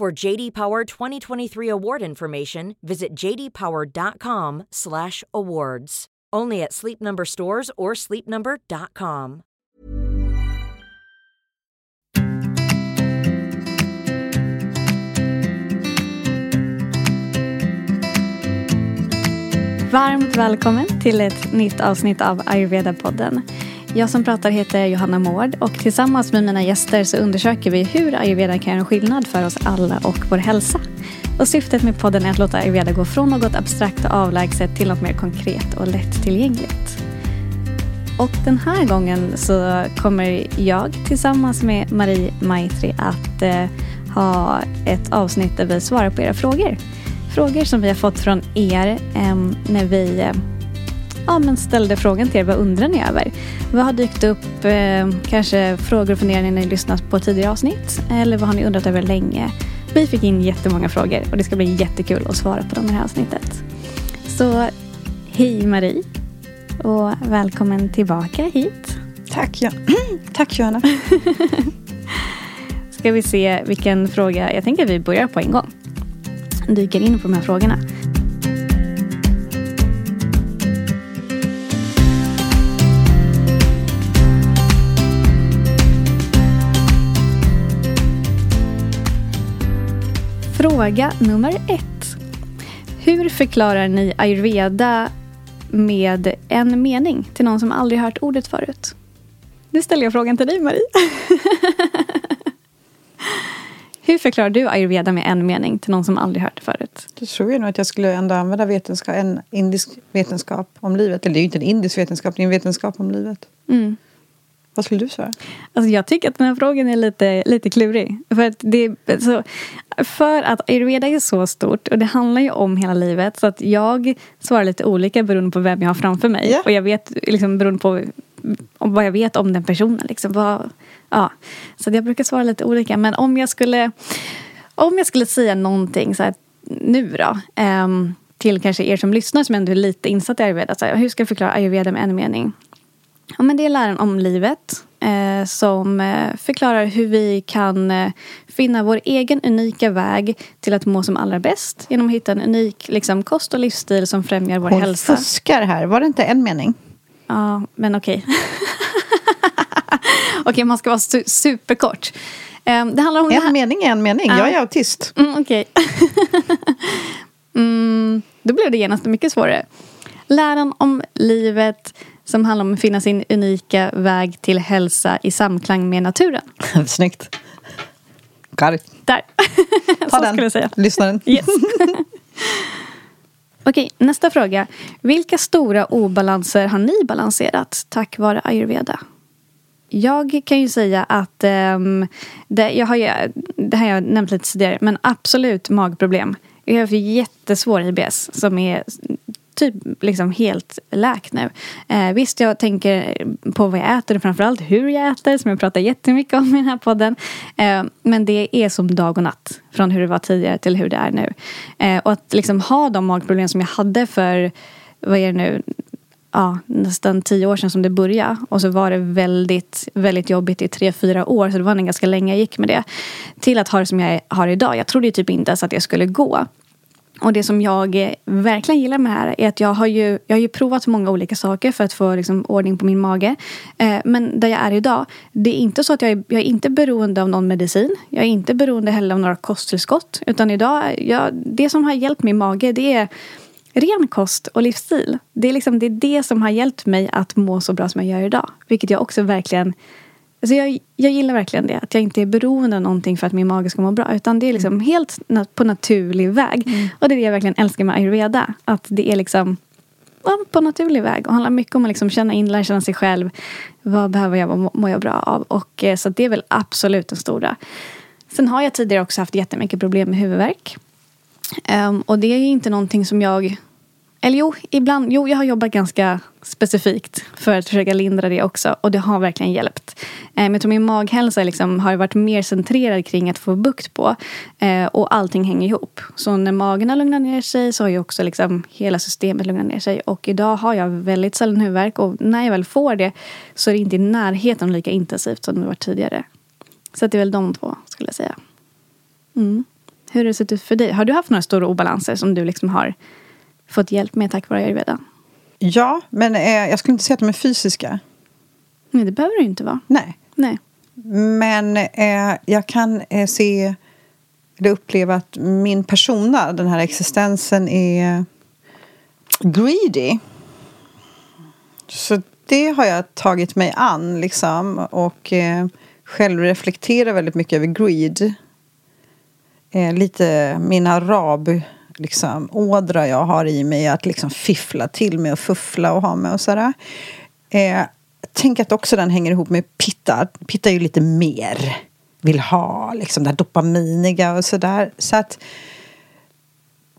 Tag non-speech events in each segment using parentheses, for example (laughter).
For JD Power 2023 award information, visit jdpower.com/awards. Only at Sleep Number stores or sleepnumber.com. Varmt välkommen till ett nytt avsnitt av Ayurveda-podden. Jag som pratar heter Johanna Mård och tillsammans med mina gäster så undersöker vi hur ayurveda kan göra skillnad för oss alla och vår hälsa. Och syftet med podden är att låta ayurveda gå från något abstrakt och avlägset till något mer konkret och lättillgängligt. Och den här gången så kommer jag tillsammans med Marie Maitri att eh, ha ett avsnitt där vi svarar på era frågor. Frågor som vi har fått från er eh, när vi eh, ja, men ställde frågan till er. Vad undrar ni över? Vad har dykt upp? Eh, kanske frågor och funderingar när ni lyssnat på tidigare avsnitt? Eller vad har ni undrat över länge? Vi fick in jättemånga frågor och det ska bli jättekul att svara på dem i det här avsnittet. Så hej Marie och välkommen tillbaka hit. Tack, ja. (clears throat) Tack Johanna. (laughs) Ska vi se vilken fråga, jag tänker att vi börjar på en gång. Dyker in på de här frågorna. Fråga nummer ett. Hur förklarar ni ayurveda med en mening till någon som aldrig hört ordet förut? Nu ställer jag frågan till dig Marie. (laughs) Hur förklarar du ayurveda med en mening till någon som aldrig hört det förut? Då tror jag nog att jag skulle ändå använda vetenskap, en indisk vetenskap om livet. Eller det är ju inte en indisk vetenskap, det är en vetenskap om livet. Mm. Vad skulle du svara? Alltså jag tycker att den här frågan är lite, lite klurig. För att, det, så, för att ayurveda är så stort och det handlar ju om hela livet. Så att jag svarar lite olika beroende på vem jag har framför mig. Yeah. Och jag vet liksom beroende på vad jag vet om den personen. Liksom, vad, ja. Så jag brukar svara lite olika. Men om jag skulle, om jag skulle säga någonting så här, nu då. ehm, till kanske er som lyssnar som ändå är lite insatta i ayurveda. Så här, hur ska jag förklara ayurveda med en mening? Ja, men det är läran om livet eh, som eh, förklarar hur vi kan eh, finna vår egen unika väg till att må som allra bäst genom att hitta en unik liksom, kost och livsstil som främjar vår Hon hälsa. fuskar här. Var det inte en mening? Ja, men okej. (laughs) okej, man ska vara su- superkort. Eh, det handlar om det En här. mening är en mening. Ja. Jag är autist. Mm, Okej. (laughs) mm, då blev det genast mycket svårare. Läran om livet som handlar om att finna sin unika väg till hälsa i samklang med naturen. (laughs) Snyggt. It. Där. Ta (laughs) Så den. skulle jag säga. Lyssnaren. (laughs) Yes. Okej, nästa fråga. Vilka stora obalanser har ni balanserat tack vare ayurveda? Jag kan ju säga att ehm, det, jag har ju, det här har jag nämnt lite tidigare, men absolut magproblem. Jag har jättesvår IBS som är typ liksom helt läkt nu. Eh, visst, jag tänker på vad jag äter och framförallt hur jag äter som jag pratar jättemycket om i den här podden. Eh, men det är som dag och natt från hur det var tidigare till hur det är nu. Eh, och att liksom ha de magproblem som jag hade för, vad är det nu, ja, nästan tio år sedan som det började. Och så var det väldigt, väldigt jobbigt i tre, fyra år. Så det var en ganska länge jag gick med det. Till att ha det som jag har idag. Jag trodde ju typ inte ens att jag skulle gå. Och det som jag eh, verkligen gillar med det här är att jag har ju, jag har ju provat många olika saker för att få liksom, ordning på min mage. Eh, men där jag är idag, det är inte så att jag är, jag är inte beroende av någon medicin. Jag är inte beroende heller av några kosttillskott. Utan idag, jag, det som har hjälpt min mage det är ren kost och livsstil. Det är, liksom, det är det som har hjälpt mig att må så bra som jag gör idag. Vilket jag också verkligen Alltså jag, jag gillar verkligen det. Att jag inte är beroende av någonting för att min mage ska må bra. Utan det är liksom helt na- på naturlig väg. Och det är det jag verkligen älskar med ayurveda. Att det är liksom ja, på naturlig väg. Och handlar mycket om att liksom känna in, lära känna sig själv. Vad behöver jag, vad må- mår jag bra av? Och, eh, så det är väl absolut den stora. Sen har jag tidigare också haft jättemycket problem med huvudvärk. Um, och det är inte någonting som jag... Eller jo, ibland. Jo, jag har jobbat ganska specifikt för att försöka lindra det också. Och det har verkligen hjälpt. Eh, men jag tror min maghälsa liksom har varit mer centrerad kring att få bukt på. Eh, och allting hänger ihop. Så när magen har lugnat ner sig så har ju också liksom hela systemet lugnat ner sig. Och idag har jag väldigt sällan huvudvärk. Och när jag väl får det så är det inte i närheten lika intensivt som det var tidigare. Så det är väl de två skulle jag säga. Mm. Hur har det sett ut för dig? Har du haft några stora obalanser som du liksom har fått hjälp med tack vare ayurveda? Ja, men eh, jag skulle inte säga att de är fysiska. Nej, det behöver det ju inte vara. Nej. Nej. Men eh, jag kan eh, se eller uppleva att min persona, den här existensen, är greedy. Så det har jag tagit mig an liksom. Och eh, själv reflekterar väldigt mycket över greed eh, lite min arab liksom, ådra jag har i mig att liksom fiffla till mig och fuffla och ha med och sådär. Eh, tänk att också den hänger ihop med pitta. Pitta är ju lite mer vill ha, liksom det här dopaminiga och sådär. Så att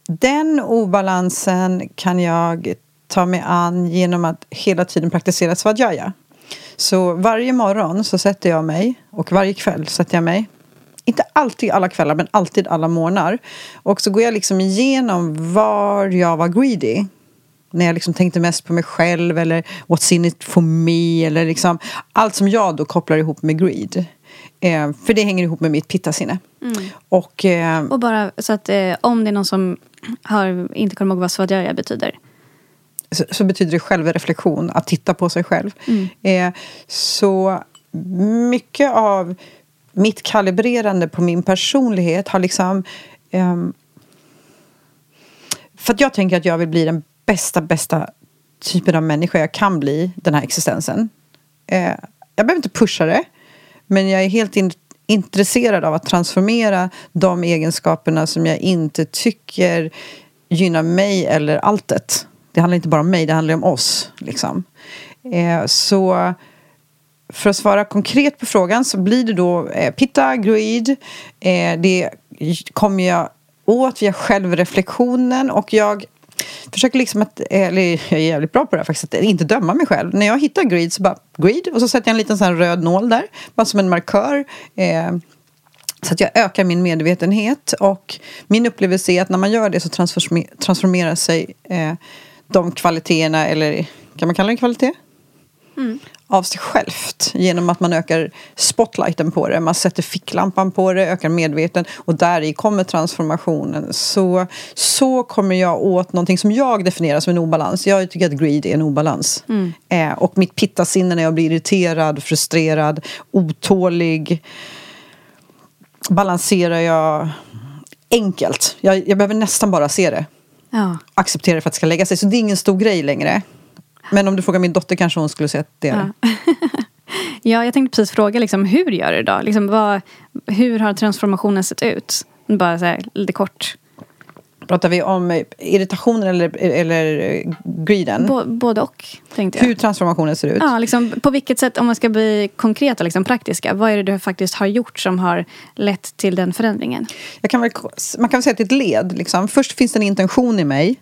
den obalansen kan jag ta mig an genom att hela tiden praktisera svadjaja. Så varje morgon så sätter jag mig och varje kväll sätter jag mig inte alltid alla kvällar, men alltid alla morgnar. Och så går jag liksom igenom var jag var greedy. När jag liksom tänkte mest på mig själv eller what's in it for me. Eller liksom, allt som jag då kopplar ihop med greed. Eh, för det hänger ihop med mitt pittasinne. Mm. Och, eh, Och bara så att eh, om det är någon som har, inte kommer ihåg vad svadjaya betyder. så, så betyder det självreflektion, att titta på sig själv. Eh, så mycket av mitt kalibrerande på min personlighet har liksom... Um, för att jag tänker att jag vill bli den bästa, bästa typen av människa jag kan bli den här existensen. Uh, jag behöver inte pusha det, men jag är helt in, intresserad av att transformera de egenskaperna som jag inte tycker gynnar mig eller alltet. Det handlar inte bara om mig, det handlar om oss. Liksom. Uh, så för att svara konkret på frågan så blir det då eh, pitta, greed. Eh, det kommer jag åt via självreflektionen och jag försöker liksom att, eh, eller jag är jävligt bra på det här faktiskt, att inte döma mig själv. När jag hittar greed så bara greed och så sätter jag en liten sån här röd nål där, bara som en markör. Eh, så att jag ökar min medvetenhet och min upplevelse är att när man gör det så transformer- transformerar sig eh, de kvaliteterna, eller kan man kalla det kvalitet? kvalitet? Av sig självt genom att man ökar spotlighten på det. Man sätter ficklampan på det, ökar medveten och där i kommer transformationen. Så, så kommer jag åt någonting som jag definierar som en obalans. Jag tycker att greed är en obalans. Eh, och mitt pittasinne när jag blir irriterad, frustrerad, otålig balanserar jag enkelt. Jag, jag behöver nästan bara se det Ja. acceptera det för att det ska lägga sig. Så det är ingen stor grej längre. Men om du frågar min dotter kanske hon skulle säga att det är det. Ja. (laughs) ja, jag tänkte precis fråga liksom, hur gör du då? Liksom, vad, hur har transformationen sett ut? Bara så här, lite kort. Pratar vi om irritationen eller, eller greeden? Bo, både och, tänkte jag. Hur transformationen ser ut? Ja, liksom, på vilket sätt, om man ska bli konkreta, liksom, praktiska, vad är det du faktiskt har gjort som har lett till den förändringen? Kan väl, man kan väl säga att det är ett led. Liksom. Först finns det en intention i mig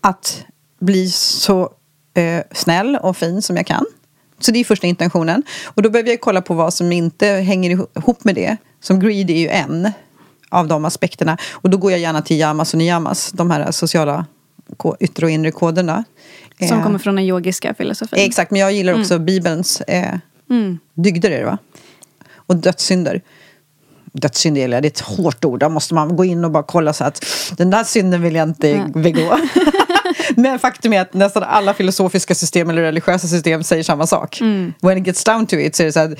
att bli så eh, snäll och fin som jag kan. Så det är första intentionen. Och då behöver jag kolla på vad som inte hänger ihop med det. Som greed är ju en av de aspekterna. Och då går jag gärna till yamas och niyamas, de här sociala yttre och inre koderna. Som Eh, kommer från den yogiska filosofin. Exakt, men jag gillar också Bibelns eh, Mm. dygder är det va? Och dödssynder. Dödssynd är ett hårt ord. Där måste man gå in och bara kolla så att den där synden vill jag inte Mm. begå. (laughs) Men faktum är att nästan alla filosofiska system eller religiösa system säger samma sak. When it gets down to it så är det så här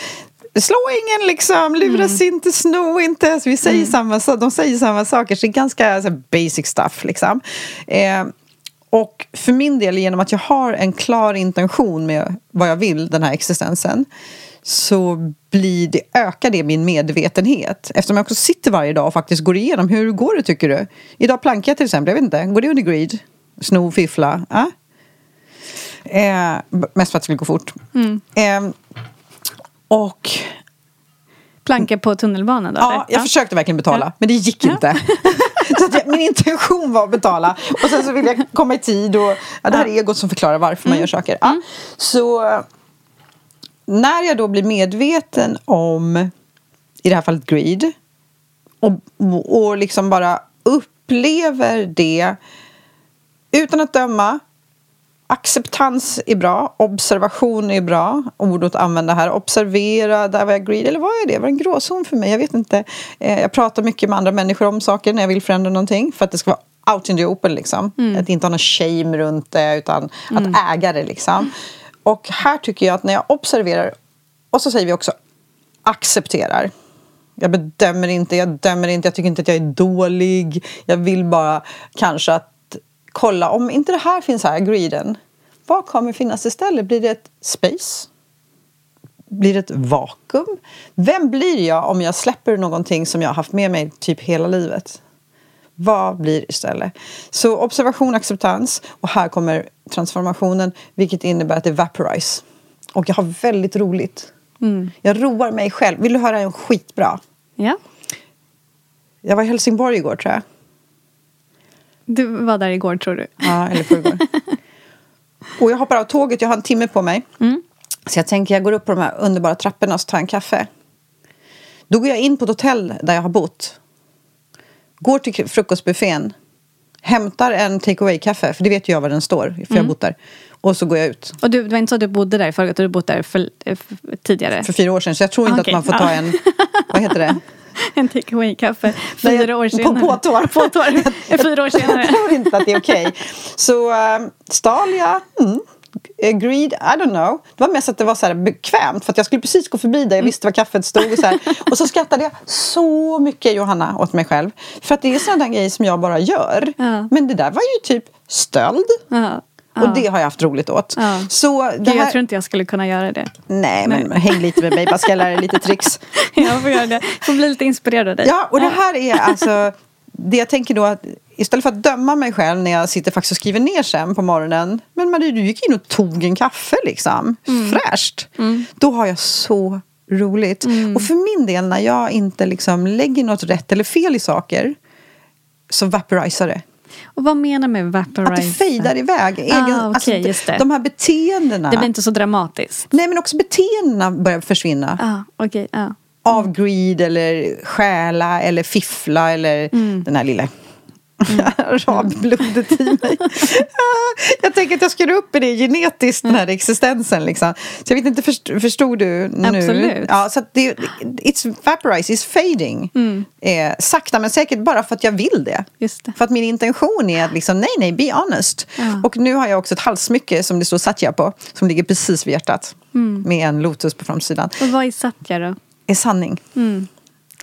Slå ingen liksom, luras inte, sno inte. Så vi säger samma, sak- de säger samma saker, så det är ganska så här, basic stuff. Liksom. Eh, och för min del, genom att jag har en klar intention med vad jag vill, den här existensen så blir det, ökar det min medvetenhet. Eftersom jag också sitter varje dag och faktiskt går igenom hur går det tycker du? Idag plankar jag till exempel, jag vet inte, går det under greed? Sno, fiffla? Ja? Eh, mest för att det skulle gå fort. Eh, och Planka på tunnelbanan då? Ja, eller? jag försökte verkligen betala, Ja. men det gick inte. (laughs) så jag, min intention var att betala. Och sen så ville jag komma i tid. Och, ja, det här är egot som förklarar varför man gör saker. Ja. Så eh, när jag då blir medveten om, i det här fallet greed, och, och liksom bara upplever det utan att döma. Acceptans är bra, observation är bra, ord att använda här. Observera, där var jag greed, eller vad är det? Var det en gråzon för mig? Jag vet inte. Eh, Jag pratar mycket med andra människor om saker när jag vill förändra någonting för att det ska vara out in the open liksom. Att inte ha någon shame runt det utan att äga det liksom. Och här tycker jag att när jag observerar, och så säger vi också accepterar. Jag bedömer inte, jag dömer inte, jag tycker inte att jag är dålig. Jag vill bara kanske att kolla om inte det här finns här, greeden. Vad kommer finnas istället? Blir det ett space? Blir det ett vakuum? Vem blir jag om jag släpper någonting som jag har haft med mig typ hela livet? Vad blir istället? Så observation, acceptans och här kommer transformationen vilket innebär att det vaporize. Och jag har väldigt roligt. Jag roar mig själv. Vill du höra en skitbra? Ja. Jag var i Helsingborg igår tror jag. Du var där igår tror du? Ja, eller förrgår. och jag hoppar av tåget, jag har en timme på mig. Så jag tänker jag går upp på de här underbara trapporna och tar en kaffe. Då går jag in på ett hotell där jag har bott. Går till frukostbuffén. Hämtar en take away-kaffe, för det vet ju jag var den står, för jag har bott där. Och så går jag ut. Och du, det var inte så att du bodde där förut, du bott där för, för, tidigare? För fyra år sedan, så jag tror inte Okej, att man får ta en... Vad heter det? (laughs) (laughs) En take away-kaffe fyra år senare. på tår. På tår. (laughs) (laughs) Fyra år senare. Jag tror inte att det är okej. Så um, stal jag. Mm. Greed, I don't know. Det var mest att det var så här bekvämt för att jag skulle precis gå förbi där jag visste var kaffet stod. Och så, här. och så skrattade jag så mycket, Johanna, åt mig själv. För att det är sådana grejer som jag bara gör. Ja. Men det där var ju typ stöld. Ja. Och det har jag haft roligt åt. Ja. Så det Gud, här... Jag tror inte jag skulle kunna göra det. Nej, men häng lite med mig. Bara ska jag lära dig lite tricks. (laughs) Jag får göra det. Jag får bli lite inspirerad av dig. Ja, och det här är alltså... Det jag tänker då att istället för att döma mig själv när jag sitter faktiskt och skriver ner sen på morgonen. Men Marie, du gick in och tog en kaffe liksom. Fräscht. Då har jag så roligt. Och för min del, när jag inte liksom lägger något rätt eller fel i saker så vaporizar det. Och vad menar med vaporize? Att det fejdar iväg. Egen, Ah, okej, alltså, just det. De här beteendena. Det blir inte så dramatiskt. Nej, men också beteendena börjar försvinna. Ah, okej, ah. av greed eller stjäla eller fiffla eller Mm. den här lilla (laughs) arabblodet i mig. (laughs) jag tänker att jag ska upp i det genetiskt, den här existensen. Liksom. Så jag vet inte, först, förstod du nu? Absolut. Ja, så det, it's vaporize, it's fading. Mm. Eh, sakta men säkert bara för att jag vill det. Just det. För att min intention är att liksom, nej, nej, be honest. Ja. Och nu har jag också ett halssmycke som det står Satya på, som ligger precis vid hjärtat. Mm. Med en lotus på framsidan Och vad är satya då? är sanning. Mm.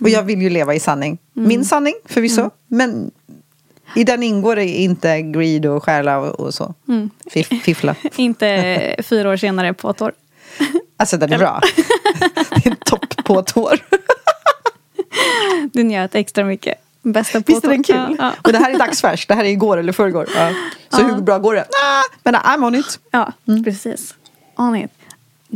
Och jag vill ju leva i sanning. Min sanning förvisso, Mm. men i den ingår det inte greed och stjäla och, så. Mm. Fiff, fiffla. (laughs) Inte fyra år senare på ett år. Alltså den är bra. (laughs) det är topp på ett hår. Du njöt extra mycket. Bästa på Visst är den kul? Ja, ja. Och det här är dagsfärskt. Det här är igår eller förrgår. Ja. Så hur bra går det? Ah, men I'm on it. Ja, precis. On it.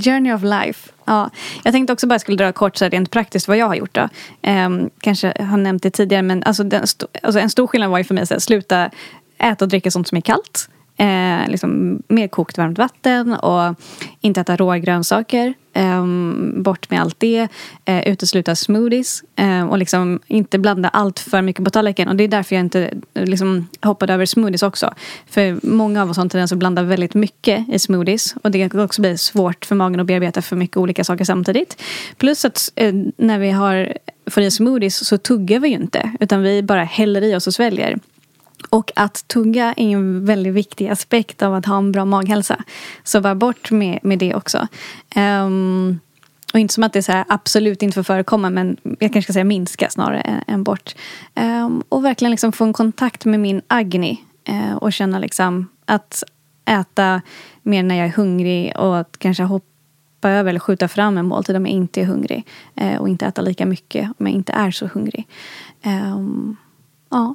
Journey of life. Ja. Jag tänkte också bara jag skulle dra kort så här rent praktiskt vad jag har gjort. Då. Ehm, kanske har nämnt det tidigare men alltså, den alltså en stor skillnad var ju för mig att sluta äta och dricka sånt som är kallt. Eh, liksom mer kokt varmt vatten och inte äta råa grönsaker. Eh, bort med allt det. Eh, utesluta smoothies. Eh, och liksom inte blanda allt för mycket på tallriken. Och det är därför jag inte eh, liksom, hoppade över smoothies också. För många av oss har en tendens att blanda väldigt mycket i smoothies. Och det kan också bli svårt för magen att bearbeta för mycket olika saker samtidigt. Plus att eh, när vi har, får i smoothies så tuggar vi ju inte. Utan vi bara häller i oss och sväljer. Och att tugga är en väldigt viktig aspekt av att ha en bra maghälsa. Så var bort med, med det också. Um, och inte som att det är så här, absolut inte får förekomma men jag kanske ska säga minska snarare än, än bort. Um, och verkligen liksom få en kontakt med min agni. Uh, och känna liksom att äta mer när jag är hungrig och att kanske hoppa över eller skjuta fram en måltid om jag inte är hungrig. Uh, och inte äta lika mycket om jag inte är så hungrig. Um, ja.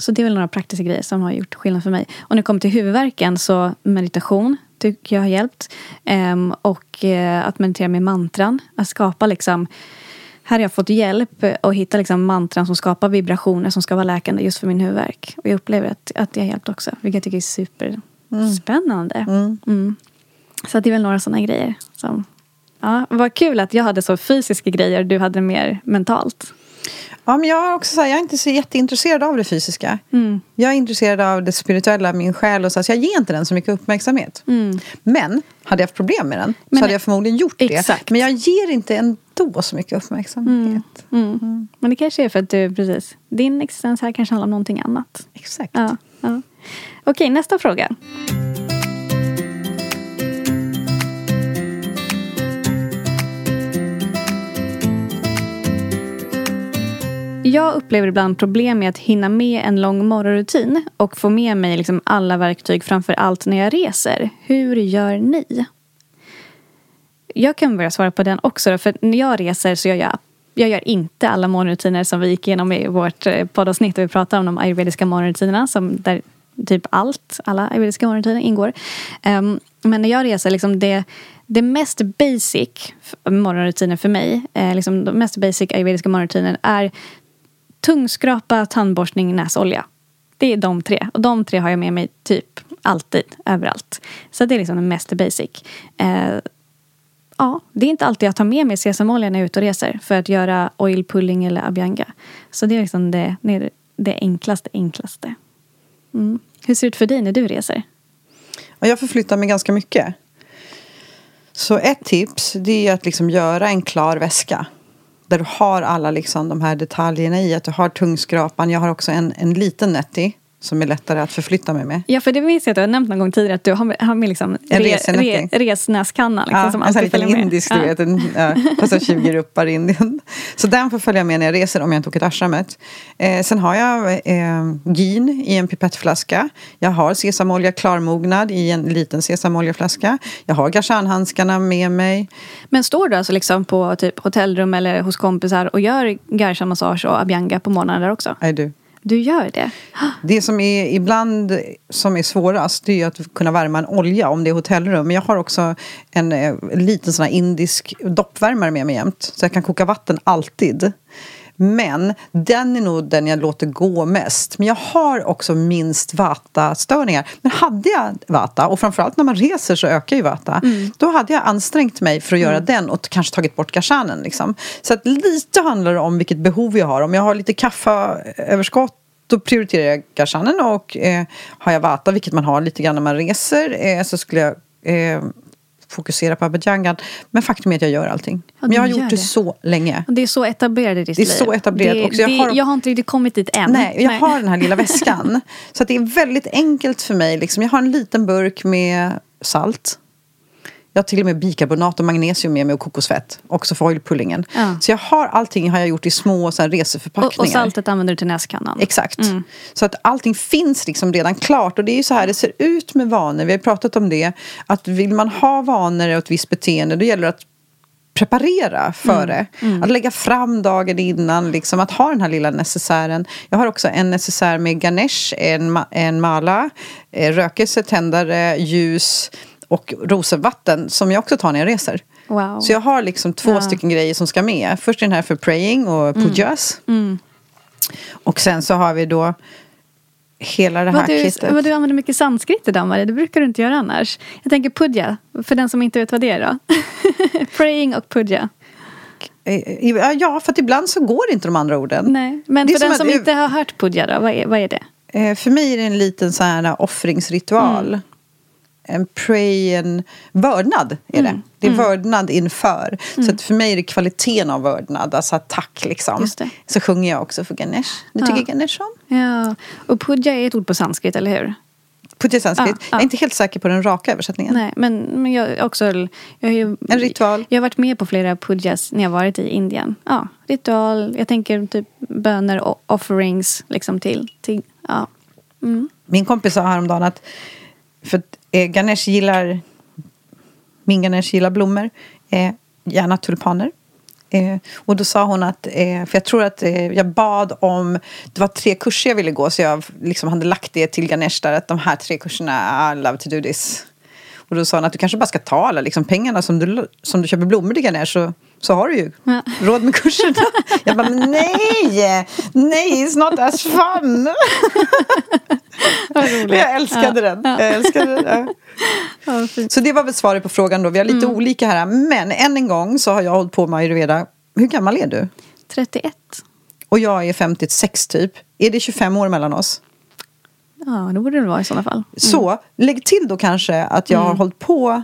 Så det är väl några praktiska grejer som har gjort skillnad för mig. Och när det kommer till huvudvärken så meditation tycker jag har hjälpt. Ehm, och eh, att meditera med mantran. Att skapa liksom här har jag fått hjälp att hitta liksom mantran som skapar vibrationer som ska vara läkande just för min huvudvärk. Och jag upplever att, att det har hjälpt också, vilket jag tycker är superspännande. Mm. Mm. Så det är väl några sådana grejer. Som, ja, vad kul att jag hade så fysiska grejer och du hade mer mentalt. Ja, men jag, är också så här, jag är inte så jätteintresserad av det fysiska. Mm. Jag är intresserad av det spirituella, min själ. Och så, så jag ger inte den så mycket uppmärksamhet. Mm. Men hade jag haft problem med den men, så hade jag förmodligen gjort exakt. det. Men jag ger inte ändå så mycket uppmärksamhet. Mm. Mm. Men det kanske är för att du, precis, din existens här kanske handlar om någonting annat. Exakt. Ja, ja. Okej, nästa fråga. Jag upplever ibland problem med att hinna med en lång morgonrutin och få med mig liksom alla verktyg framför allt när jag reser. Hur gör ni? Jag kan börja svara på den också. För när jag reser så gör jag jag gör inte alla morgonrutiner som vi gick igenom i vårt eh, poddavsnitt där vi pratade om de ayurvediska morgonrutinerna som där typ allt, alla ayurvediska morgonrutiner ingår. Um, men när jag reser, liksom det, det mest basic morgonrutinen för mig, eh, liksom de mest basic ayurvediska morgonrutinen är Tungskrapa, tandborstning, näsolja. Det är de tre. Och de tre har jag med mig typ alltid, överallt. Så det är liksom det mest basic. Eh, ja, det är inte alltid jag tar med mig sesamolja när jag är ute och reser för att göra oil pulling eller abhyanga. Så det är liksom det, det, det enklaste, enklaste. Mm. Hur ser det ut för dig när du reser? Jag förflyttar mig ganska mycket. Så ett tips det är att liksom göra en klar väska där du har alla liksom, de här detaljerna i. Att du har tungskrapan. Jag har också en, en liten netti som är lättare att förflytta mig med. Ja, för det minns jag att du har nämnt någon gång tidigare att du har har med liksom re, re, resnäskanna. Liksom, ja, som en sån liten indisk, du vet. En, ja, kostar 20 ruppar i Indien. Så den får följa med när jag reser om jag inte åker till ashramet. Eh, sen har jag eh, gin i en pipettflaska. Jag har sesamolja klarmognad i en liten sesamoljeflaska. Jag har garshanhandskarna med mig. Men står du alltså liksom på typ hotellrum eller hos kompisar och gör garsha-massage och abhyanga på morgonen där också? I do. Du gör det? Det som är ibland som är svårast det är att kunna värma en olja om det är hotellrum. Men jag har också en, en liten sån här indisk doppvärmare med mig jämt. Så jag kan koka vatten alltid. Men den är nog den jag låter gå mest. Men jag har också minst vata-störningar. Men hade jag vata, och framförallt när man reser så ökar ju vata. Mm. Då hade jag ansträngt mig för att göra mm. den och kanske tagit bort gashanen. Liksom. Så att lite handlar det om vilket behov jag har. Om jag har lite kaffeöverskott då prioriterar jag gashanen och eh, har jag vata, vilket man har lite grann när man reser, eh, så skulle jag eh, fokusera på abhyjangan. Men faktum är att jag gör allting. Ja, Men jag har gjort det. det. så länge. Det är så etablerat i ditt liv. Det är så etablerat det, också. Jag har, jag har inte riktigt kommit dit än. Nej, jag Nej. har den här lilla (laughs) väskan. så det är väldigt enkelt för mig. Liksom. Jag har en liten burk med salt. Jag har till och med bikarbonat och magnesium med mig och kokosfett. Också för oilpullingen. Ja. Så jag har allting har jag gjort i små så här, reseförpackningar. Och, och saltet använder du till näskannan? Exakt. Mm. Så att allting finns liksom redan klart. Och det är ju så här det ser ut med vanor. Vi har pratat om det. Att vill man ha vanor och ett visst beteende då gäller det att preparera för det. Mm. Mm. Att lägga fram dagen innan, liksom, att ha den här lilla necessären. Jag har också en necessär med ganesh, en, ma en mala, eh, rökelse, tändare, ljus och rosenvatten som jag också tar när jag reser. Wow. Så jag har liksom två ja. stycken grejer som ska med. Först den här för praying och mm. pujas. Mm. Mm. Och sen så har vi då hela det här du, kittet. Men du använder mycket sanskrit idag Marie, det brukar du inte göra annars. Jag tänker puja, för den som inte vet vad det är då. (laughs) praying och puja. Eh, ja, för att ibland så går inte de andra orden. Nej, men för den som att, inte har hört puja då, vad är, vad är det? Eh, för mig är det en liten så här offringsritual. Mm en pray, en vördnad är det. Mm. Det är mm. vördnad inför. Mm. Så att för mig är det kvaliteten av vördnad, alltså tack liksom. Så sjunger jag också för Ganesh. Du tycker ja. Ganesh om? Ja, och puja är ett ord på sanskrit, eller hur? Puja sanskrit. Ja, jag är inte helt säker på den raka översättningen. Nej, men, men jag också... Jag har ju, en ritual. Jag har varit med på flera pujas när jag varit i Indien. Ja, ritual. Jag tänker typ böner och offerings liksom till... till ja. Mm. Min kompis sa häromdagen att för eh, Ganesh gillar, min Ganesh gillar blommor, eh, gärna tulpaner. Eh, och då sa hon att, eh, för jag tror att eh, jag bad om, det var tre kurser jag ville gå så jag liksom hade lagt det till Ganesh där att de här tre kurserna, I love to do this. Och då sa hon att du kanske bara ska ta alla liksom, pengarna som du, som du köper blommor till Ganesh och så har du ju Ja. råd med kurserna. (laughs) Jag bara, men nej, nej, it's not as fun. Jag älskade den. Jag älskade den. Ja. (laughs) Ja. Så det var väl svaret på frågan då. Vi har lite olika här. Men än en gång så har jag hållit på med ayurveda. Hur gammal är du? 31. Och jag är 56 typ. Är det 25 år mellan oss? Ja, det borde det vara i sådana fall. Så lägg till då kanske att jag har hållit på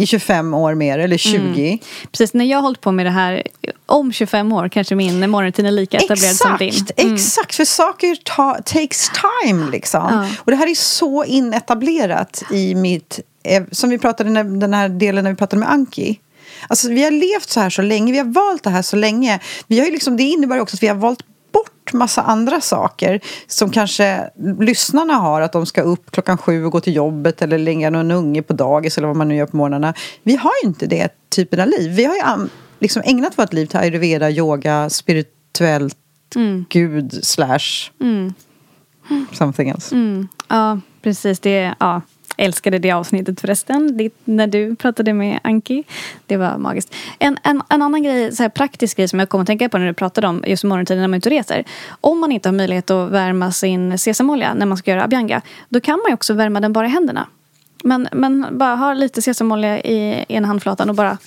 i 25 år mer, eller 20. Precis, när jag har hållit på med det här om 25 år kanske min morgonrutin är lika etablerad som din. Exakt, exakt. För saker ta, takes time liksom. Ja. Och det här är så inetablerat i mitt, eh, som vi pratade när, den här delen när vi pratade med Anki. Alltså vi har levt så här så länge, vi har valt det här så länge. Vi har liksom, det innebär också att vi har valt bort massa andra saker som kanske lyssnarna har, att de ska upp klockan sju och gå till jobbet eller lägga någon unge på dagis eller vad man nu gör på morgnarna. Vi har ju inte det typen av liv. Vi har ju liksom ägnat vårt liv till ayurveda, yoga, spirituellt, gud slash something else. Mm. Ja, precis. Det, ja, älskade det avsnittet förresten. Det, när du pratade med Anki. Det var magiskt. En, en, en annan grej, så här praktisk grej som jag kom att tänka på när du pratade om just morgontiden när man inte reser. Om man inte har möjlighet att värma sin sesamolja när man ska göra abhyanga. Då kan man ju också värma den bara i händerna. Men, men bara ha lite sesamolja i ena handflatan och bara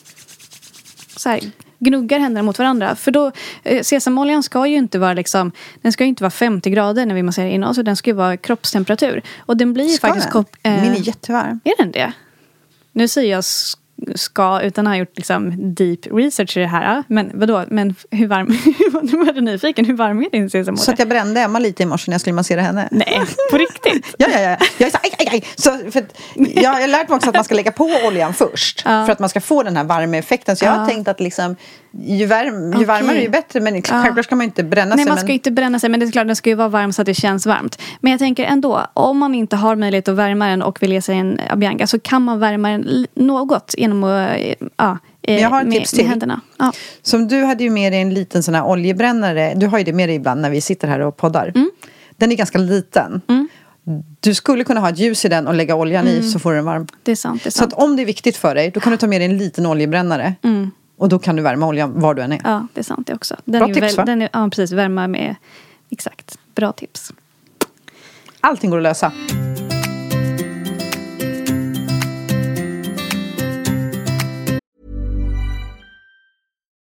så här, gnuggar händerna mot varandra. För då, eh, sesamoljan ska ju inte vara liksom, den ska inte vara 50 grader när vi masserar in oss. Den ska ju vara kroppstemperatur. Och den blir ju Ska faktiskt... den? eh, Min är jättevarm. är den det? Nu säger jag ska utan att ha gjort liksom deep research i det här. Men vadå, men hur varm... (laughs) nu var jag nyfiken, hur varm är din sesamolja? Så att jag brände Emma lite i morse när jag skulle massera henne. Nej, på riktigt? (laughs) Ja, ja, ja. Jag är så, aj, aj, aj. Så, för jag har lärt mig också att man ska lägga på oljan först. (laughs) Ja. För att man ska få den här värmeeffekten. Så jag har Ja. tänkt att liksom, ju, värm, ju varmare ju bättre. Men Ja. självklart ska man inte bränna Nej, sig. man ska men... ju inte bränna sig, men det är klart den ska ju vara varm så att det känns varmt. Men jag tänker ändå, om man inte har möjlighet att värma den och vill ge sig en abhyanga så kan man värma den något genom att, ja, eh, jag har ett med, tips till. händerna. Ja. Som du hade ju med dig en liten sån här oljebrännare. Du har ju det med dig ibland när vi sitter här och poddar. Mm. Den är ganska liten. Du skulle kunna ha ett ljus i den och lägga oljan i så får du den varm. Det är sant. Det är Så att sant. om det är viktigt för dig, då kan du ta med dig en liten oljebrännare. Och då kan du värma oljan var du än är. Ja, det är sant det också. Den Bra är tips, va? Den är, ja, precis. Värma med... Exakt. Bra tips. Allting går att lösa.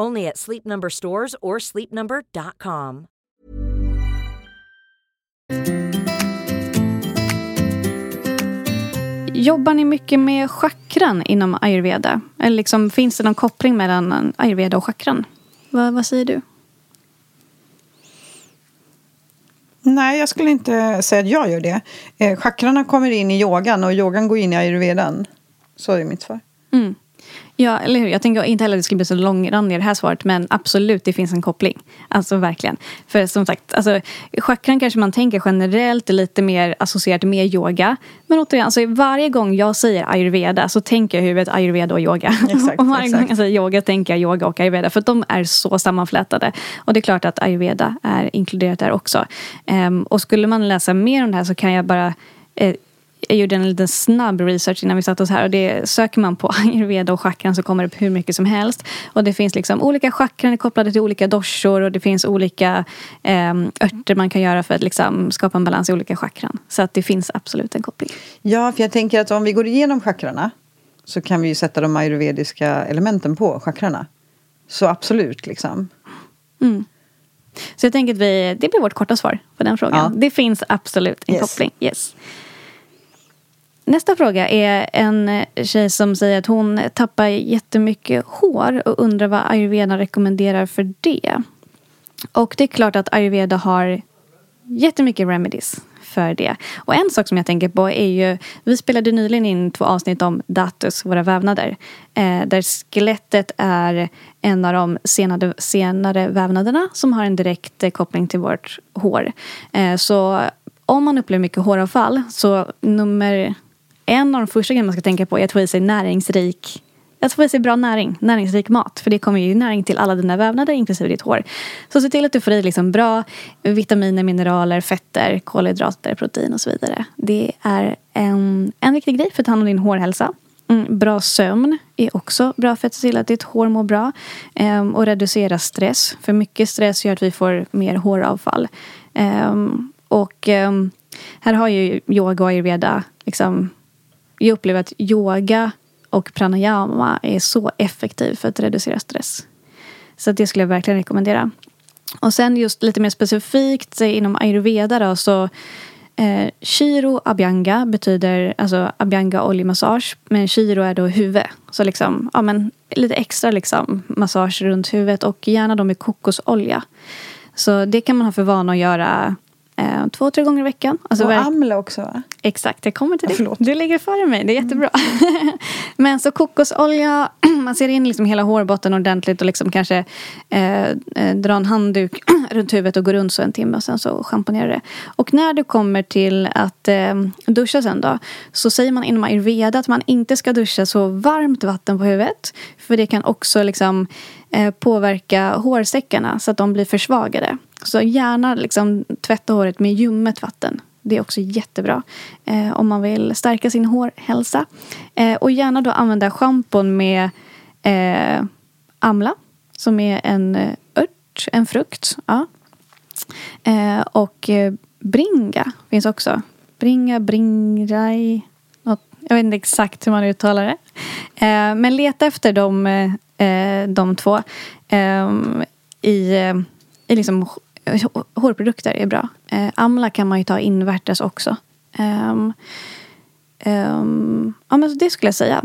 Only at Sleep Number stores or sleepnumber.com. Jobbar ni mycket med chakran inom ayurveda? Eller liksom, finns det någon koppling mellan ayurveda och chakran? Vad, vad säger du? Nej, jag skulle inte säga att jag gör det. Eh, chakrarna kommer in i yogan och yogan går in i ayurvedan. Så är mitt svar. Mm. Ja, eller hur? Jag tänker inte heller att det skulle bli så långrandigt det här svaret. Men absolut, det finns en koppling. Alltså verkligen. För som sagt, alltså, chakran kanske man tänker generellt är lite mer associerat med yoga. Men återigen, alltså, varje gång jag säger ayurveda så tänker jag i huvudet ayurveda och yoga. (laughs) Exakt, och varje exakt. gång jag säger yoga tänker jag yoga och ayurveda. För de är så sammanflätade. Och det är klart att ayurveda är inkluderat där också. Ehm, och skulle man läsa mer om det här så kan jag bara eh, jag gjorde en liten snabb research innan vi satt oss här. Och det söker man på (laughs) ayurveda och chakran så kommer det upp hur mycket som helst. Och det finns liksom olika chakran kopplade till olika doshor. Och det finns olika eh, örter man kan göra för att liksom skapa en balans i olika chakran. Så att det finns absolut en koppling. Ja, för jag tänker att om vi går igenom chakrarna så kan vi ju sätta de ayurvediska elementen på chakrarna. Så absolut, liksom. Mm. Så jag tänker att vi, det blir vårt korta svar på den frågan. Ja. Det finns absolut en Yes. koppling. Yes. Nästa fråga är en eh, tjej som säger att hon tappar jättemycket hår och undrar vad ayurveda rekommenderar för det. Och det är klart att ayurveda har jättemycket remedies för det. Och en sak som jag tänker på är ju, vi spelade nyligen in två avsnitt om datus, våra vävnader. Eh, där skelettet är en av de senare, senare vävnaderna som har en direkt eh, koppling till vårt hår. Eh, så om man upplever mycket håravfall så nummer en av de första grejerna man ska tänka på är att få i sig näringsrik att få i sig bra näring, näringsrik mat. För det kommer ju näring till alla dina vävnader, inklusive ditt hår. Så se till att du får i liksom bra vitaminer, mineraler, fetter, kolhydrater, protein och så vidare. Det är en, en viktig grej för att ta hand om din hårhälsa. Mm, bra sömn är också bra för att se till att ditt hår mår bra. Ehm, och reducera stress. För mycket stress gör att vi får mer håravfall. Ehm, och ehm, här har ju yoga och ayurveda liksom, jag upplever att yoga och pranayama är så effektiv för att reducera stress. Så det skulle jag verkligen rekommendera. Och sen just lite mer specifikt inom ayurveda då, så eh, Shiro Abhyanga betyder alltså Abhyanga oljemassage. Men Shiro är då huvud. Så liksom, ja men lite extra liksom massage runt huvudet och gärna då med kokosolja. Så det kan man ha för vana att göra eh, två, tre gånger i veckan. Alltså och verk- amla också, va? Exakt, jag kommer till det. Du ligger före mig, det är jättebra. (laughs) Men så kokosolja, (clears throat) man ser in liksom hela hårbotten ordentligt och liksom kanske eh, eh, dra en handduk (clears throat) runt huvudet och gå runt så en timme och sen så schamponerar det. Och när du kommer till att eh, duscha sen då så säger man inom ayurveda att man inte ska duscha så varmt vatten på huvudet. För det kan också liksom påverka hårsäckarna så att de blir försvagade. Så gärna liksom tvätta håret med ljummet vatten. Det är också jättebra eh, om man vill stärka sin hårhälsa. Eh, och gärna då använda schampon med eh, amla som är en eh, ört, en frukt. Ja. Eh, och eh, bringa finns också. Bringa, bringraj. något- Jag vet inte exakt hur man uttalar det. Eh, men leta efter de, eh, eh, de två eh, i, i liksom hårprodukter är bra. Eh, amla kan man ju ta invärtes också. Ehm, ehm, ja, men så det skulle jag säga.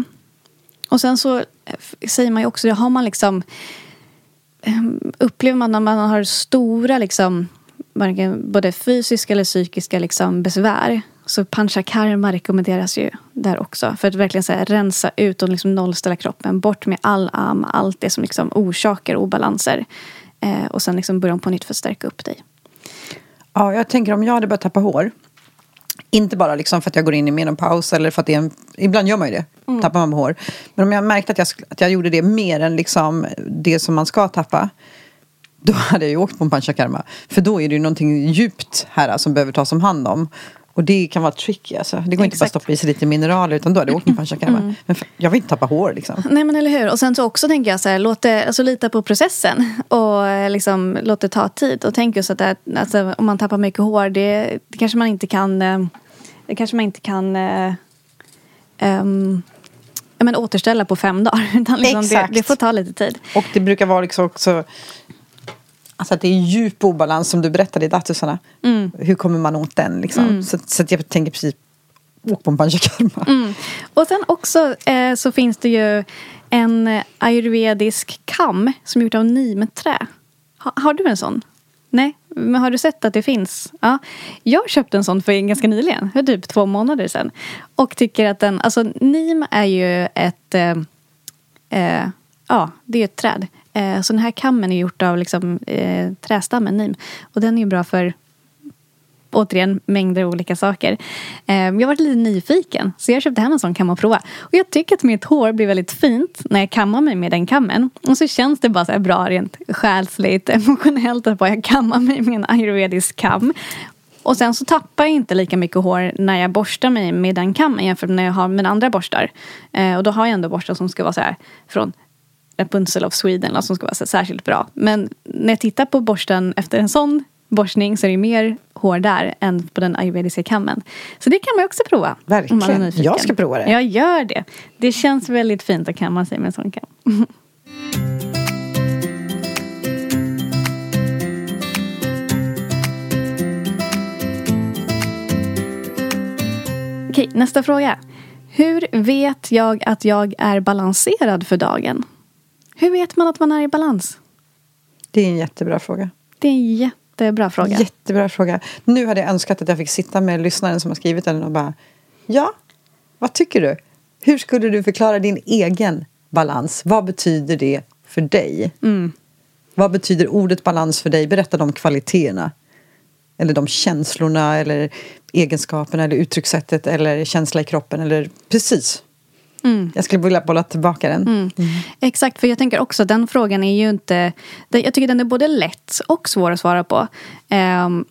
Och sen så eh, säger man ju också, har man liksom ehm, upplever man när man har stora liksom både fysiska eller psykiska liksom besvär så panchakarma rekommenderas ju där också. För att verkligen så här, rensa ut och liksom nollställa kroppen. Bort med all am, allt det som liksom orsakar obalanser. Eh, och sen liksom börja om på nytt för att stärka upp dig. Ja, jag tänker om jag hade börjat tappa hår. Inte bara liksom för att jag går in i menopaus eller för att det är en, Ibland gör man ju det, Mm. tappar man hår. Men om jag märkte att jag, att jag gjorde det mer än liksom det som man ska tappa. Då (laughs) hade jag ju åkt på en panchakarma. För då är det ju någonting djupt här som behöver tas om hand om. Och det kan vara tricky alltså. Det går inte bara att Exakt. stoppa i sig lite mineraler utan då hade jag åkt en panchakarma. Men jag vill inte tappa hår liksom. (laughs) Nej men eller hur. Och sen så också tänker jag så här, låt det, alltså lita på processen. (laughs) Och eh, liksom låt det ta tid. Och tänk just att det, alltså, om man tappar mycket hår, det, det kanske man inte kan, eh, det kanske man inte kan ja, men återställa på fem dagar. (laughs) Utan liksom det, Exakt. det får ta lite tid. Och det brukar vara liksom också Alltså att det är djup obalans som du berättade i datusarna. Mm. Hur kommer man åt den liksom? Så, så att jag tänker precis Åk på en panchakarma. Mm. Och sen också eh, så finns det ju en ayurvedisk kam som är gjord av nimträ. Ha, har du en sån? Nej, men har du sett att det finns? Ja. Jag köpte en sån för ganska nyligen, för typ två månader sedan. Och tycker att den, alltså nim är ju ett, eh, eh, ja det är ett träd. Eh, så den här kammen är gjort av liksom, eh, trästammen nim. Och den är ju bra för återigen mängder av olika saker. Eh, jag har varit lite nyfiken så jag köpte hem en sån kam och prova. Och jag tycker att mitt hår blir väldigt fint när jag kammar mig med den kammen. Och så känns det bara så här bra rent själsligt, (laughs) emotionellt att bara jag kammar mig med en ayurvedisk kam. Och sen så tappar jag inte lika mycket hår när jag borstar mig med den kammen jämfört med när jag har mina andra borstar. Eh, och då har jag ändå borstar som ska vara så här från Rapunzel of Sweden alltså, som ska vara särskilt bra. Men när jag tittar på borsten efter en sån borstning så är det mer hår där än på den ayurvediska kammen. Så det kan man också prova. Verkligen. Jag ska prova det. Jag gör det. Det känns väldigt fint att kamma sig med en sån kam. (laughs) Okej, nästa fråga. Hur vet jag att jag är balanserad för dagen? Hur vet man att man är i balans? Det är en jättebra fråga. Det är en jättebra fråga. Jättebra fråga. Nu hade jag önskat att jag fick sitta med lyssnaren som har skrivit den och bara Ja, vad tycker du? Hur skulle du förklara din egen balans? Vad betyder det för dig? Mm. Vad betyder ordet balans för dig? Berätta de kvaliteterna. Eller de känslorna eller egenskaperna eller uttryckssättet eller känsla i kroppen eller precis. Mm. Jag skulle vilja bolla tillbaka den. Exakt, för jag tänker också den frågan är ju inte... Jag tycker den är både lätt och svår att svara på. Ehm,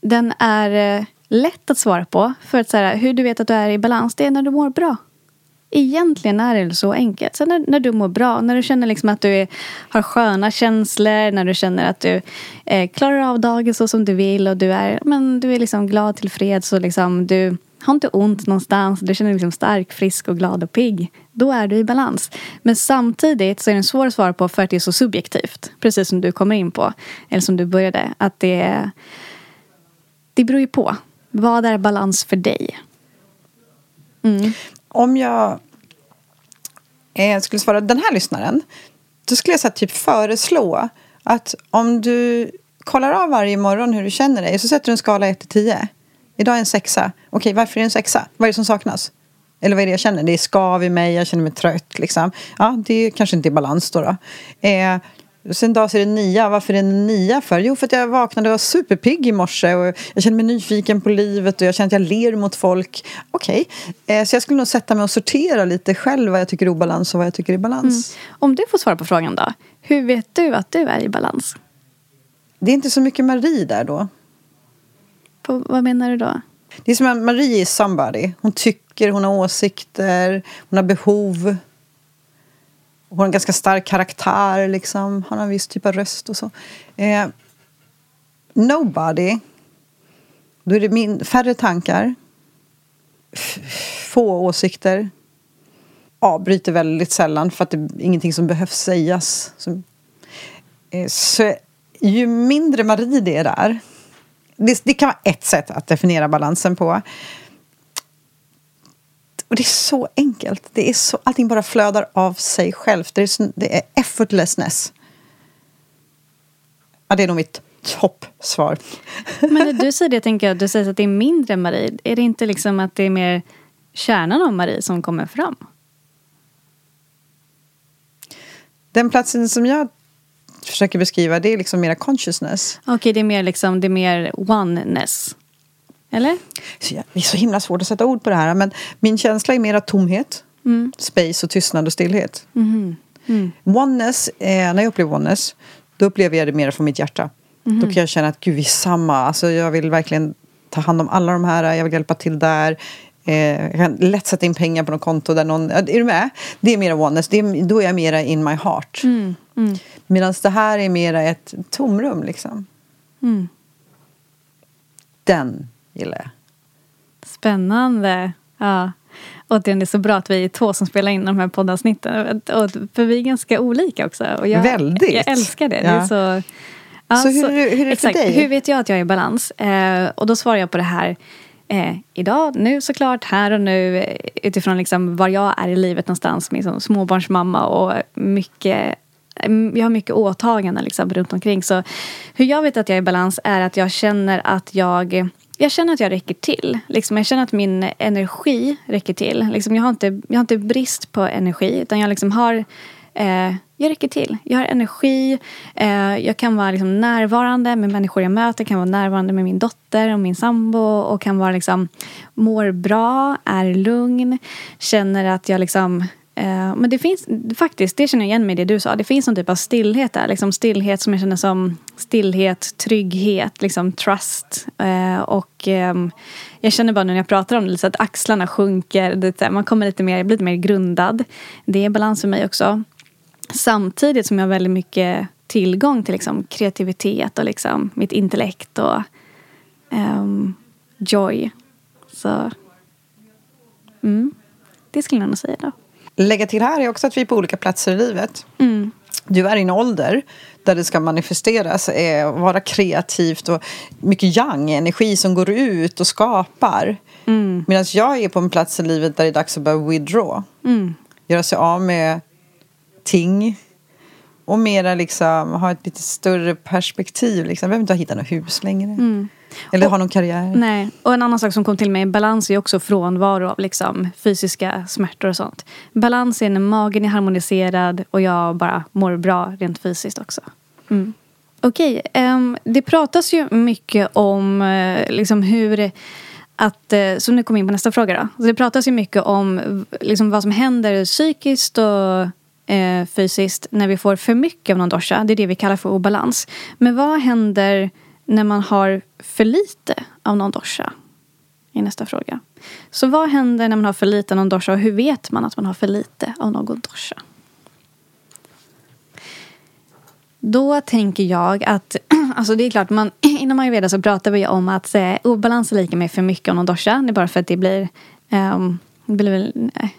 den är eh, lätt att svara på. För att så här, hur du vet att du är i balans, det är när du mår bra. Egentligen är det så enkelt. Sen när, när du mår bra, när du känner liksom att du är, har sköna känslor, när du känner att du eh, klarar av dagen så som du vill och du är, men du är liksom glad, tillfreds och liksom du har inte ont någonstans. Du känner dig liksom stark, frisk och glad och pigg. Då är du i balans. Men samtidigt så är den svår att svara på för att det är så subjektivt. Precis som du kommer in på. Eller som du började. Att det, är- det beror ju på. Vad är balans för dig? Mm. Om jag eh, skulle svara den här lyssnaren då skulle jag så här, typ föreslå att om du kollar av varje morgon hur du känner dig så sätter du en skala 1 till 10. Idag är en sexa. Okej, varför är det en sexa? Vad är det som saknas? Eller vad är det jag känner? Det är skav i mig, jag känner mig trött. Liksom. Ja, det kanske inte är balans då. då. Eh, sen dag så är det nia. Varför är det nia för? Jo, för att jag vaknade och var superpigg i morse och jag känner mig nyfiken på livet och jag känner att jag ler mot folk. Okej, eh, så jag skulle nog sätta mig och sortera lite själv vad jag tycker är obalans och vad jag tycker är balans. Om du får svara på frågan då. Hur vet du att du är i balans? Det är inte så mycket Marie där då. På, vad menar du då? Det är som att Marie är somebody. Hon tycker, hon har åsikter, hon har behov. Hon har en ganska stark karaktär, liksom. Har en viss typ av röst och så. Eh, nobody. Då är det min, färre tankar. Få åsikter. Avbryter väldigt sällan för att det är ingenting som behövs sägas. Så, eh, så ju mindre Marie det är där det, det kan vara ett sätt att definiera balansen på. Och det är så enkelt. Det är så, allting bara flödar av sig självt. Det är, så- det är effortlessness. Ja, det är nog mitt toppsvar. Men när du säger det tänker jag, du säger att det är mindre Marie. Är det inte liksom att det är mer kärnan av Marie som kommer fram? Den platsen som jag försöker beskriva det är liksom mera consciousness. Okej, det är mer liksom, det är mer oneness. Eller? Så Det är så himla svårt att sätta ord på det här. Men min känsla är mera tomhet, space och tystnad och stillhet. Oneness, eh, när jag upplever oneness, då upplever jag det mer från mitt hjärta. Då kan jag känna att gud, vi är samma. Alltså, jag vill verkligen ta hand om alla de här. Jag vill hjälpa till där. Eh, jag kan lätt sätta in pengar på något konto där någon... Är du med? Det är mera oneness. Det är, då är jag mera in my heart. Medan det här är mera ett tomrum, liksom. Den gillar jag. Spännande. Ja. Och det är så bra att vi är två som spelar in de här poddavsnitten. Och, för vi är ganska olika också. Och jag, Väldigt. Jag älskar det. det Ja. är så, ja, Så hur är det- hur är det för exakt. dig? Hur vet jag att jag är i balans? Eh, och då svarar jag på det här eh, idag, nu såklart, här och nu eh, utifrån liksom var jag är i livet någonstans med liksom småbarnsmamma och mycket jag har mycket åtaganden liksom runt omkring. Så hur jag vet att jag är i balans är att jag känner att jag jag känner att jag räcker till. Liksom, jag känner att min energi räcker till. Liksom, jag, har inte, jag har inte brist på energi. Utan jag liksom har... Eh, jag räcker till. Jag har energi. Eh, jag kan vara liksom närvarande med människor jag möter. Jag kan vara närvarande med min dotter och min sambo. Och kan vara liksom... Mår bra, är lugn. Känner att jag liksom Eh, men det finns faktiskt, det känner jag igen med det du sa. Det finns någon typ av stillhet där. Liksom stillhet som jag känner som stillhet, trygghet, liksom trust. Eh, och ehm, jag känner bara nu när jag pratar om det så att axlarna sjunker. Det, man kommer lite mer, blir lite mer grundad. Det är balans för mig också. Samtidigt som jag har väldigt mycket tillgång till liksom kreativitet och liksom mitt intellekt och um, joy. Så mm, det skulle jag nog säga då. Lägga till här är också att vi är på olika platser i livet. Mm. Du är i en ålder där det ska manifesteras, eh, vara kreativt och mycket yang, energi som går ut och skapar. Mm. Medan jag är på en plats i livet där det är dags att börja withdraw. Mm. Göra sig av med ting. Och mera liksom ha ett lite större perspektiv. Liksom. Jag behöver inte hitta något hus längre. Eller ha någon karriär. Nej, och en annan sak som kom till mig balans är också frånvaro av liksom fysiska smärtor och sånt. Balans är när magen är harmoniserad och jag bara mår bra rent fysiskt också. Mm. Okej, ehm, det pratas ju mycket om eh, liksom hur att, eh, så nu kommer vi in på nästa fråga då. Så det pratas ju mycket om liksom vad som händer psykiskt och eh, fysiskt när vi får för mycket av någon dosha. Det är det vi kallar för obalans. Men vad händer när man har för lite av någon dosha? Är nästa fråga. Så vad händer när man har för lite av någon dosha och hur vet man att man har för lite av någon dosha? Då tänker jag att, (clears throat) alltså det är klart, man, (clears throat) inom ayurveda så pratar vi om att eh, obalans är lika med för mycket av någon dosha. Det är bara för att det blir, um, det blir väl, nej,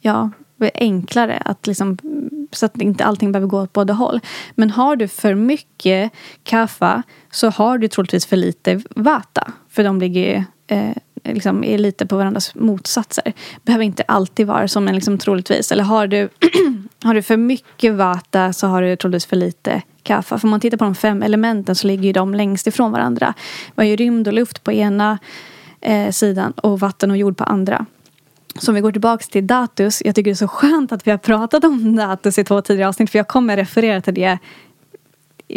ja, enklare att liksom, så att inte allting behöver gå åt båda håll. Men har du för mycket kaffe så har du troligtvis för lite vata. För de ligger ju, eh, liksom är lite på varandras motsatser. Behöver inte alltid vara som en liksom troligtvis. Eller har du, (clears throat) har du för mycket vata så har du troligtvis för lite kaffa. För om man tittar på de fem elementen så ligger ju de längst ifrån varandra. Vi har ju rymd och luft på ena eh, sidan och vatten och jord på andra. Så om vi går tillbaka till datus. Jag tycker det är så skönt att vi har pratat om datus i två tidigare avsnitt. För jag kommer referera till det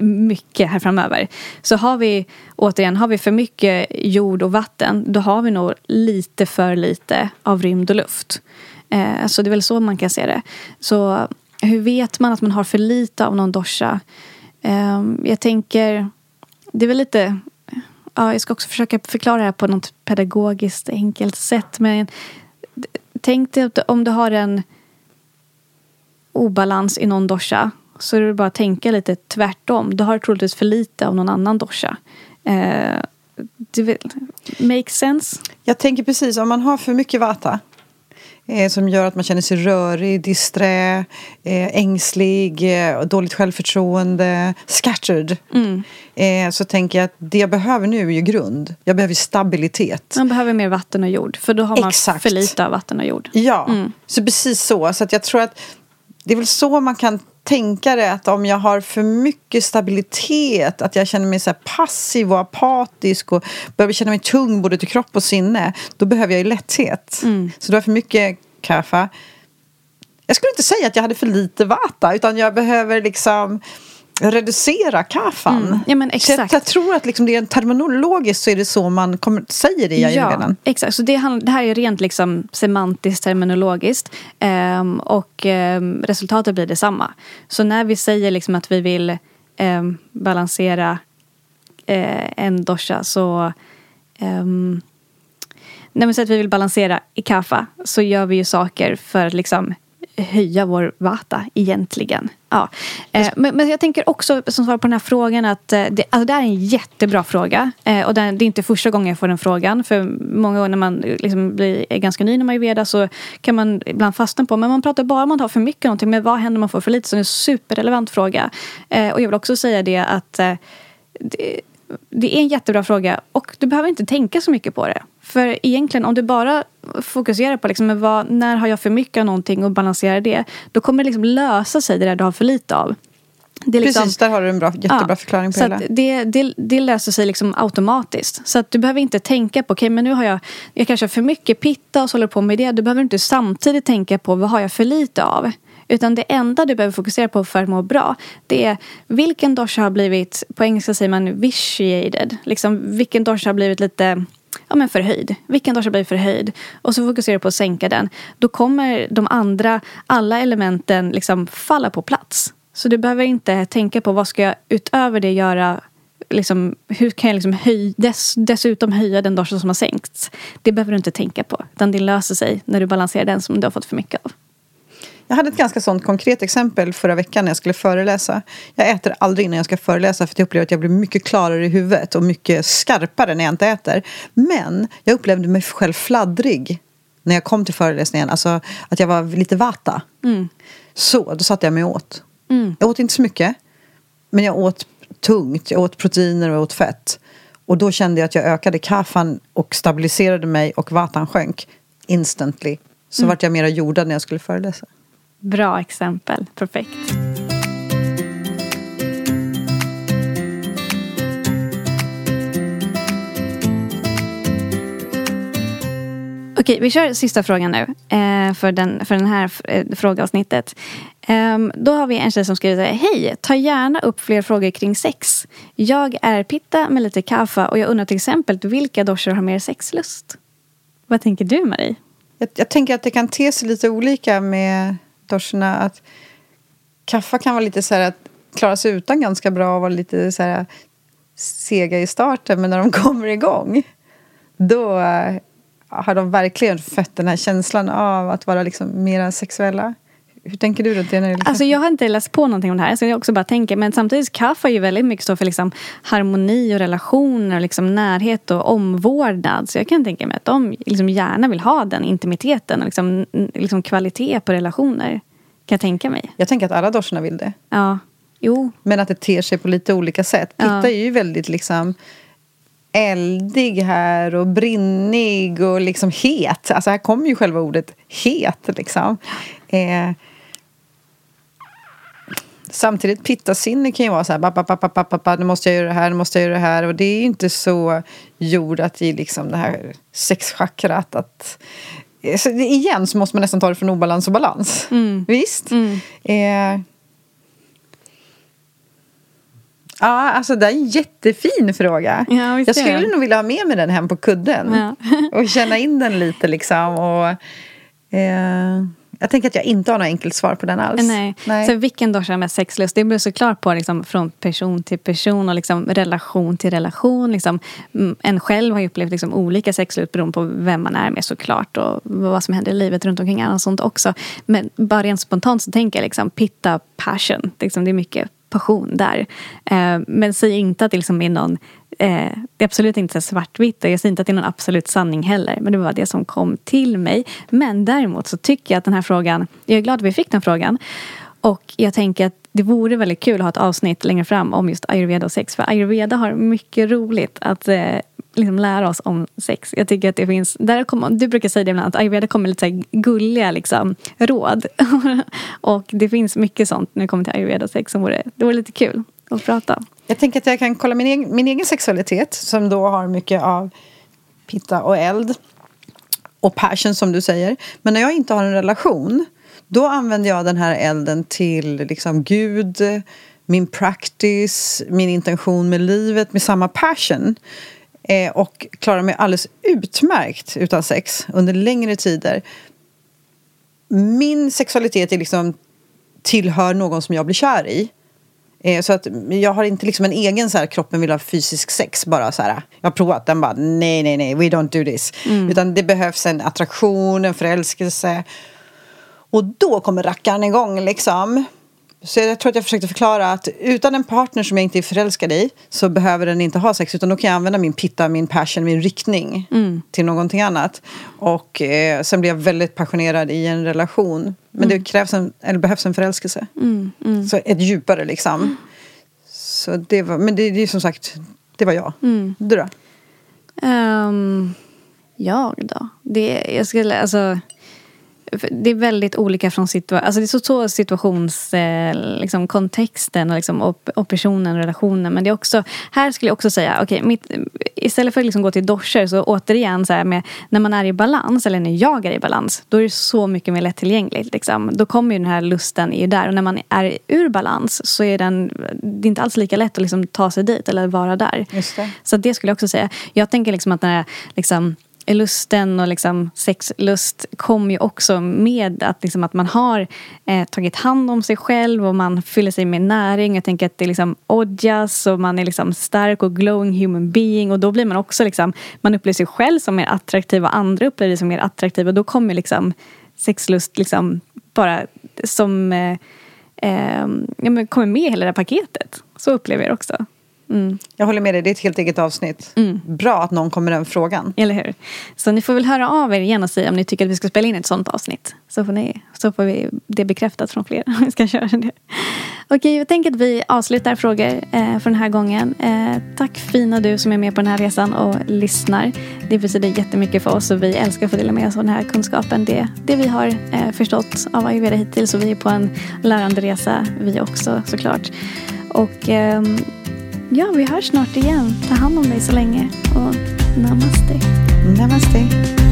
mycket här framöver. Så har vi, återigen, har vi för mycket jord och vatten. Då har vi nog lite för lite av rymd och luft. Eh, så det är väl så man kan se det. Så hur vet man att man har för lite av någon dosha? Eh, jag tänker, det är väl lite Ja, jag ska också försöka förklara det här på något pedagogiskt enkelt sätt. Men tänk dig att om du har en obalans i någon dosha så är det bara att tänka lite tvärtom. Du har troligtvis för lite av någon annan dosha. Eh, det vill, make sense? Jag tänker precis, om man har för mycket vata eh, som gör att man känner sig rörig, disträ, eh, ängslig, eh, dåligt självförtroende, scattered. Eh, så tänker jag att det jag behöver nu är ju grund. Jag behöver stabilitet. Man behöver mer vatten och jord. För då har man Exakt. för lite av vatten och jord. Ja, så precis så. Så att jag tror att det är väl så man kan tänka det att om jag har för mycket stabilitet, att jag känner mig så passiv och apatisk och behöver känna mig tung både till kropp och sinne, då behöver jag ju lätthet. Så du har för mycket kaffe. Jag skulle inte säga att jag hade för lite vata, utan jag behöver liksom reducera kaffan. Mm. Ja, men Så jag, exakt. jag tror att liksom det är terminologiskt så är det så man kommer, säger det i ayurvedan. exakt. Så det, handl- det här är rent liksom semantiskt, terminologiskt. Ehm, och ehm, resultatet blir detsamma. Så när vi säger liksom att vi vill ehm, balansera eh, en dosha så um, när vi säger att vi vill balansera i kaffa så gör vi ju saker för att liksom höja vår vata egentligen. Ja. Eh, men, men jag tänker också som svar på den här frågan att eh, det, alltså det är en jättebra fråga. Eh, och det är inte första gången jag får den frågan. För många gånger när man liksom blir, ganska ny när man är veda så kan man ibland fastna på men man pratar bara om att har för mycket någonting. Men vad händer om man får för lite? Så det är en superrelevant fråga. Och jag vill också säga det att det, det är en jättebra fråga och du behöver inte tänka så mycket på det. För egentligen om du bara fokuserar på liksom, vad, när har jag för mycket av någonting och balanserar det. Då kommer det liksom lösa sig det där du har för lite av. Det liksom- Precis, där har du en bra, jättebra Ja, förklaring på så att det, det, det löser sig liksom automatiskt. Så att du behöver inte tänka på, okej men nu har jag, jag kanske har för mycket pitta och så håller på med det. Du behöver inte samtidigt tänka på, vad har jag för lite av? Utan det enda du behöver fokusera på för att må bra, det är vilken dosha har blivit, på engelska säger man vitiated, liksom vilken dosha har blivit lite ja, men förhöjd. Vilken dosha blir förhöjd? Och så fokuserar du på att sänka den. Då kommer de andra, alla elementen liksom falla på plats. Så du behöver inte tänka på vad ska jag utöver det göra Liksom, hur kan jag liksom höj, dess, dessutom höja den dosha som har sänkts? Det behöver du inte tänka på. Utan det löser sig när du balanserar den som du har fått för mycket av. Jag hade ett ganska sånt konkret exempel förra veckan när jag skulle föreläsa. Jag äter aldrig innan jag ska föreläsa för jag upplever att jag blir mycket klarare i huvudet och mycket skarpare när jag inte äter. Men jag upplevde mig själv fladdrig när jag kom till föreläsningen. Alltså att jag var lite vata. Mm. Så, då satte jag mig åt. Jag åt inte så mycket. Men jag åt tungt. Jag åt proteiner och jag åt fett. Och då kände jag att jag ökade kaffan och stabiliserade mig och vatan sjönk instantly. Så vart jag mera jordad när jag skulle föreläsa. Bra exempel. Perfekt. Okej, vi kör sista frågan nu eh, för, den, för den här eh, frågeavsnittet. Ehm, då har vi en tjej som skriver så här, Hej, ta gärna upp fler frågor kring sex. Jag är pitta med lite kaffe och jag undrar till exempel vilka doshor har mer sexlust? Vad tänker du Marie? Jag, jag tänker att det kan te sig lite olika med doshorna. Att kaffa kan vara lite så här att klara sig utan ganska bra och vara lite så här sega i starten. Men när de (laughs) kommer igång då eh, har de verkligen fött den här känslan av att vara liksom mera sexuella. Hur tänker du runt det? När det liksom... Alltså jag har inte läst på någonting om det här så jag också bara tänker men samtidigt kaffe är ju väldigt mycket så för liksom harmoni och relationer och liksom närhet och omvårdnad. Så jag kan tänka mig att de liksom gärna vill ha den intimiteten och liksom, liksom kvalitet på relationer. Kan jag tänka mig. Jag tänker att alla doshorna vill det. Ja, jo. Men att det ter sig på lite olika sätt. Pitta Ja. är ju väldigt liksom eldig här och brinnig och liksom het. Alltså här kommer ju själva ordet het liksom. Eh, samtidigt pittasinne kan ju vara så här, "Ba, ba, ba, ba, ba, ba, nu måste jag göra det här, nu måste jag göra det här. Och det är ju inte så jordat i liksom det här sexchakrat att så det- igen så måste man nästan ta det från obalans och balans. Visst? Eh, Ja, alltså det är en jättefin fråga. Ja, jag skulle det. nog vilja ha med mig den hem på kudden. Ja. och känna in den lite liksom. Och, eh, jag tänker att jag inte har något enkelt svar på den alls. Nej. Så vilken dosha har mest sexlust? Det beror såklart på liksom, från person till person och liksom, relation till relation. Liksom, mm, en själv har ju upplevt liksom, olika sexlust beroende på vem man är med såklart och vad som händer i livet runt omkring annat sånt också. Men bara rent spontant så tänker jag liksom, pitta passion. Liksom, det är mycket passion där. Eh, men säg inte att det liksom är någon Eh, det är absolut inte så svartvitt och jag säger inte att det är någon absolut sanning heller. Men det var det som kom till mig. Men däremot så tycker jag att den här frågan, jag är glad att vi fick den frågan. Och jag tänker att det vore väldigt kul att ha ett avsnitt längre fram om just ayurveda och sex. För ayurveda har mycket roligt att eh, liksom lära oss om sex. Jag tycker att det finns, där kommer, du brukar säga det ibland, att ayurveda kommer lite så här gulliga liksom, råd. (laughs) och det finns mycket sånt när det kommer till ayurveda och sex som vore, det vore lite kul att prata om. Jag tänker att jag kan kolla min egen, min egen sexualitet som då har mycket av pitta och eld. Och passion som du säger. Men när jag inte har en relation då använder jag den här elden till liksom Gud, min practice, min intention med livet med samma passion. Eh, och klarar mig alldeles utmärkt utan sex under längre tider. Min sexualitet är liksom tillhör någon som jag blir kär i. Eh, Så att jag har inte liksom en egen så här, kroppen vill ha fysisk sex bara så här. Jag har provat den bara, nej, nej, nej, we don't do this. Utan det behövs en attraktion, en förälskelse. Och då kommer rackaren igång liksom. Så jag tror att jag försökte förklara att utan en partner som jag inte är förälskad i så behöver den inte ha sex utan då kan jag använda min pitta, min passion, min riktning till någonting annat. Och eh, sen blir jag väldigt passionerad i en relation. Men det krävs en, eller behövs en förälskelse. Så ett djupare liksom. Så det var, men det, det är som sagt, det var jag. Du då? Ehm, jag då? Det, jag skulle, alltså... det är väldigt olika från situa alltså det är så, så situations, eh, liksom, kontexten och, liksom, och, och personen och relationen. Men det är också, här skulle jag också säga, okay, mitt, istället för att liksom gå till doscher så återigen så här med, när man är i balans, eller när jag är i balans, då är det så mycket mer lättillgängligt. Liksom. Då kommer ju den här lusten i där. Och när man är ur balans så är den, det är inte alls lika lätt att liksom ta sig dit eller vara där. Det. Så det skulle jag också säga. Jag tänker liksom att den här liksom, lusten och liksom sexlust kommer ju också med att, liksom att man har eh, tagit hand om sig själv och man fyller sig med näring. Jag tänker att det är liksom odjas och man är liksom stark och glowing human being och då blir man också liksom, man upplever sig själv som mer attraktiv och andra upplever sig som mer attraktiva och då kommer liksom sexlust liksom bara som eh, eh, ja, men kommer med i hela det här paketet. Så upplever jag det också. Mm. Jag håller med dig, det är ett helt eget avsnitt. Bra att någon kommer den frågan. Eller hur? Så ni får väl höra av er igen och säga om ni tycker att vi ska spela in ett sånt avsnitt. Så får, ni, så får vi det bekräftat från fler. (laughs) vi ska köra det. Okej, jag tänker att vi avslutar frågor eh, för den här gången. Eh, tack fina du som är med på den här resan och lyssnar. Det betyder jättemycket för oss och vi älskar att få dela med oss av den här kunskapen. Det, det vi har eh, förstått av ayurveda hittills och vi är på en lärande resa vi också såklart. Och ehm, ja, vi hörs snart igen. Ta hand om dig så länge och namaste. Namaste.